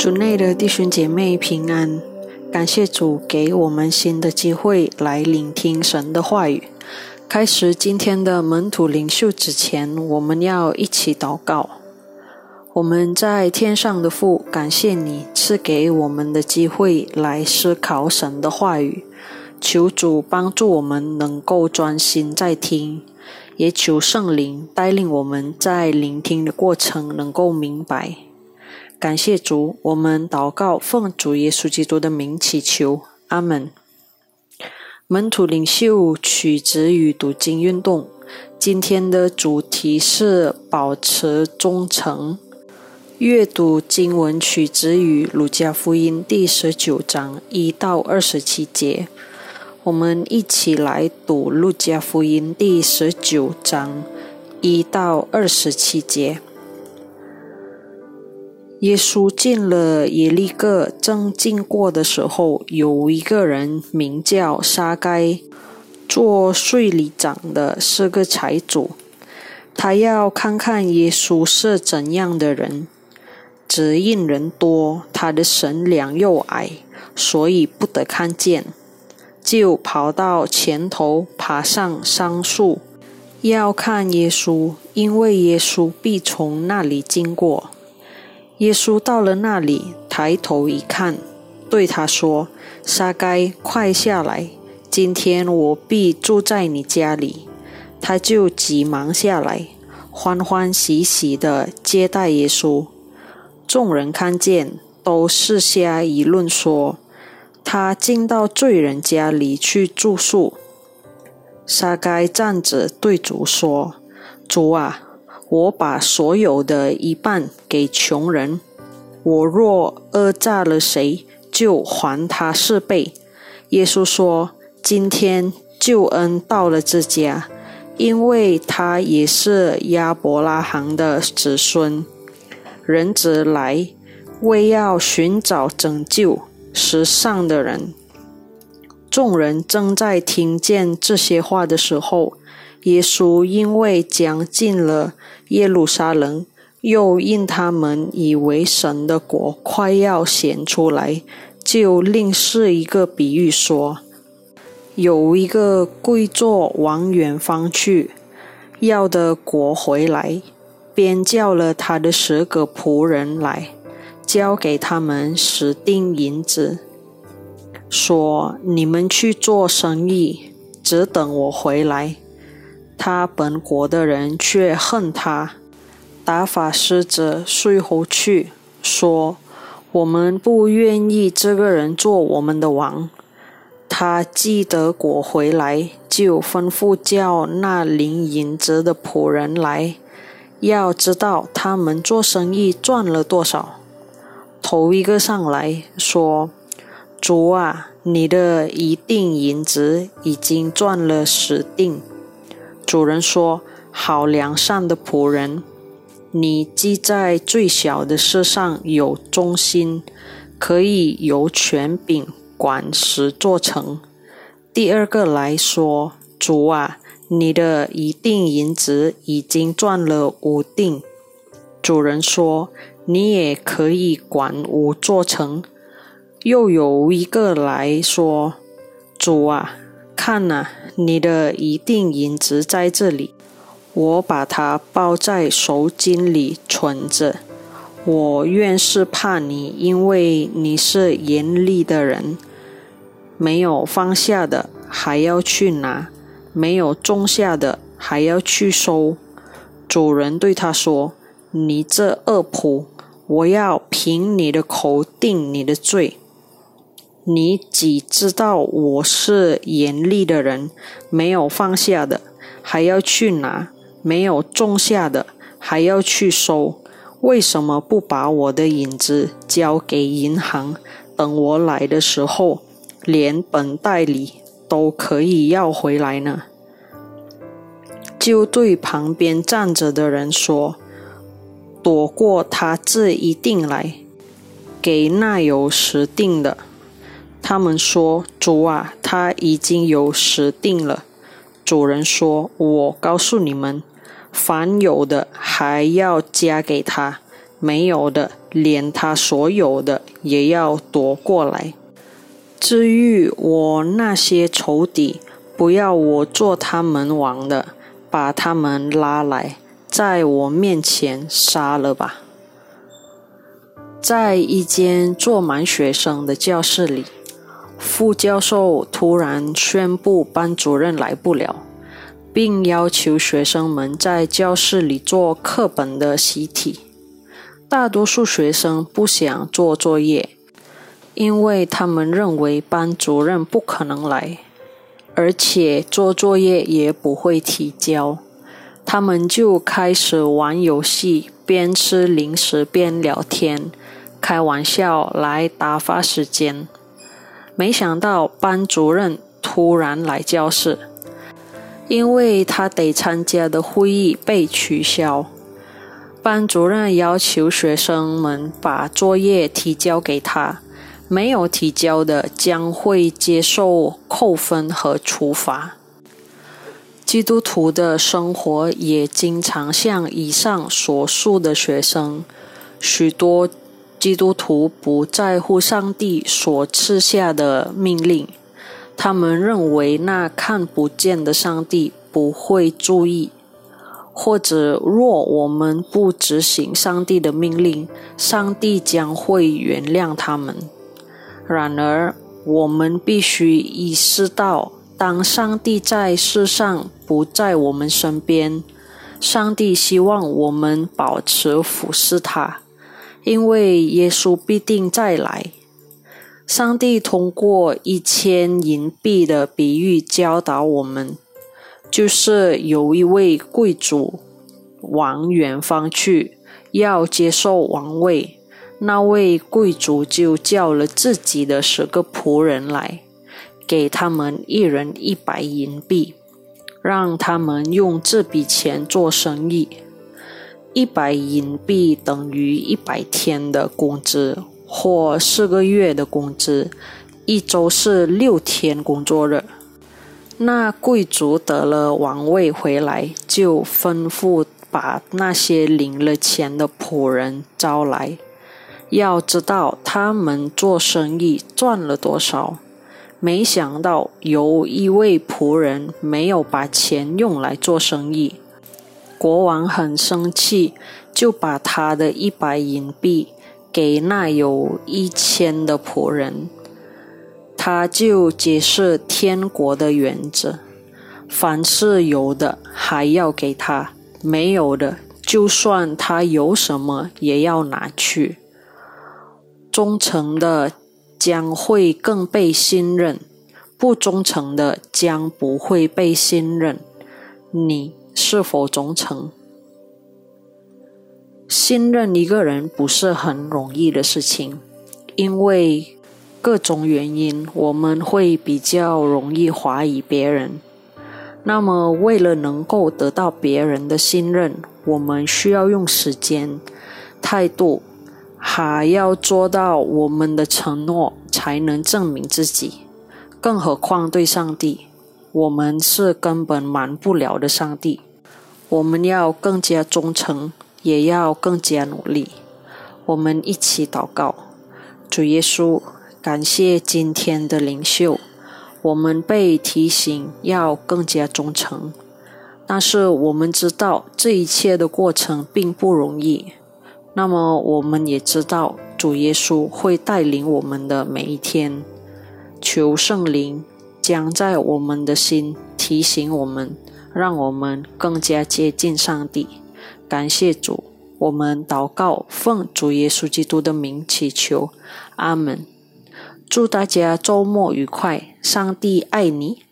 主内的弟兄姐妹平安，感谢主给我们新的机会来聆听神的话语。开始今天的门徒领袖之前，我们要一起祷告。我们在天上的父，感谢你赐给我们的机会来思考神的话语。求主帮助我们能够专心在听，也求圣灵带领我们在聆听的过程能够明白。感谢主，我们祷告奉主耶稣基督的名祈求，阿门。门徒领袖曲子与读经运动，今天的主题是保持忠诚。阅读经文曲子与鲁加福音第十九章一到二十七节。我们一起来读《路加福音》第十九章一到二十七节。耶稣进了耶利哥，正经过的时候，有一个人名叫沙该，做税里长的，是个财主。他要看看耶稣是怎样的人，只因人多，他的神量又矮，所以不得看见。就跑到前头，爬上桑树，要看耶稣，因为耶稣必从那里经过。耶稣到了那里，抬头一看，对他说：“沙该，快下来！今天我必住在你家里。”他就急忙下来，欢欢喜喜地接待耶稣。众人看见，都四下议论说。他进到罪人家里去住宿。沙该站着对主说：“主啊，我把所有的一半给穷人。我若讹诈了谁，就还他四倍。”耶稣说：“今天救恩到了这家，因为他也是亚伯拉罕的子孙。人子来，为要寻找拯救。”时尚的人，众人正在听见这些话的时候，耶稣因为将近了耶路撒冷，又因他们以为神的国快要显出来，就另是一个比喻说：有一个贵胄往远方去，要的国回来，便叫了他的十个仆人来。交给他们十锭银子，说：“你们去做生意，只等我回来。”他本国的人却恨他，打法师者睡后去，说：“我们不愿意这个人做我们的王。”他记得果回来，就吩咐叫那领银子的仆人来，要知道他们做生意赚了多少。头一个上来说：“主啊，你的一锭银子已经赚了十锭。”主人说：“好良善的仆人，你既在最小的事上有忠心，可以由权柄管十座城。”第二个来说：“主啊，你的一锭银子已经赚了五锭。”主人说。你也可以管五座城。又有一个来说：“主啊，看呐，你的一锭银子在这里，我把它包在手巾里存着。我愿是怕你，因为你是严厉的人，没有放下的还要去拿，没有种下的还要去收。”主人对他说：“你这恶仆！”我要凭你的口定你的罪。你只知道我是严厉的人，没有放下的还要去拿，没有种下的还要去收。为什么不把我的影子交给银行，等我来的时候，连本带利都可以要回来呢？就对旁边站着的人说。躲过他这一定来，给那有十定的。他们说：“主啊，他已经有十定了。”主人说：“我告诉你们，凡有的还要加给他，没有的，连他所有的也要夺过来。至于我那些仇敌，不要我做他们王的，把他们拉来，在我面前杀了吧。在一间坐满学生的教室里，副教授突然宣布班主任来不了，并要求学生们在教室里做课本的习题。大多数学生不想做作业，因为他们认为班主任不可能来，而且做作业也不会提交。他们就开始玩游戏，边吃零食边聊天。开玩笑来打发时间，没想到班主任突然来教室，因为他得参加的会议被取消。班主任要求学生们把作业提交给他，没有提交的将会接受扣分和处罚。基督徒的生活也经常像以上所述的学生，许多。基督徒不在乎上帝所赐下的命令，他们认为那看不见的上帝不会注意，或者若我们不执行上帝的命令，上帝将会原谅他们。然而，我们必须意识到，当上帝在世上不在我们身边，上帝希望我们保持俯视他。因为耶稣必定再来，上帝通过一千银币的比喻教导我们，就是有一位贵族往远方去，要接受王位，那位贵族就叫了自己的十个仆人来，给他们一人一百银币，让他们用这笔钱做生意。一百银币等于一百天的工资，或四个月的工资。一周是六天工作日。那贵族得了王位回来，就吩咐把那些领了钱的仆人招来，要知道他们做生意赚了多少。没想到有一位仆人没有把钱用来做生意。国王很生气，就把他的一百银币给那有一千的仆人。他就解释天国的原则：凡是有的，还要给他；没有的，就算他有什么，也要拿去。忠诚的将会更被信任，不忠诚的将不会被信任。你。是否忠诚？信任一个人不是很容易的事情，因为各种原因，我们会比较容易怀疑别人。那么，为了能够得到别人的信任，我们需要用时间、态度，还要做到我们的承诺，才能证明自己。更何况对上帝，我们是根本瞒不了的上帝。我们要更加忠诚，也要更加努力。我们一起祷告，主耶稣，感谢今天的领袖。我们被提醒要更加忠诚，但是我们知道这一切的过程并不容易。那么，我们也知道主耶稣会带领我们的每一天。求圣灵将在我们的心提醒我们。让我们更加接近上帝。感谢主，我们祷告，奉主耶稣基督的名祈求，阿门。祝大家周末愉快，上帝爱你。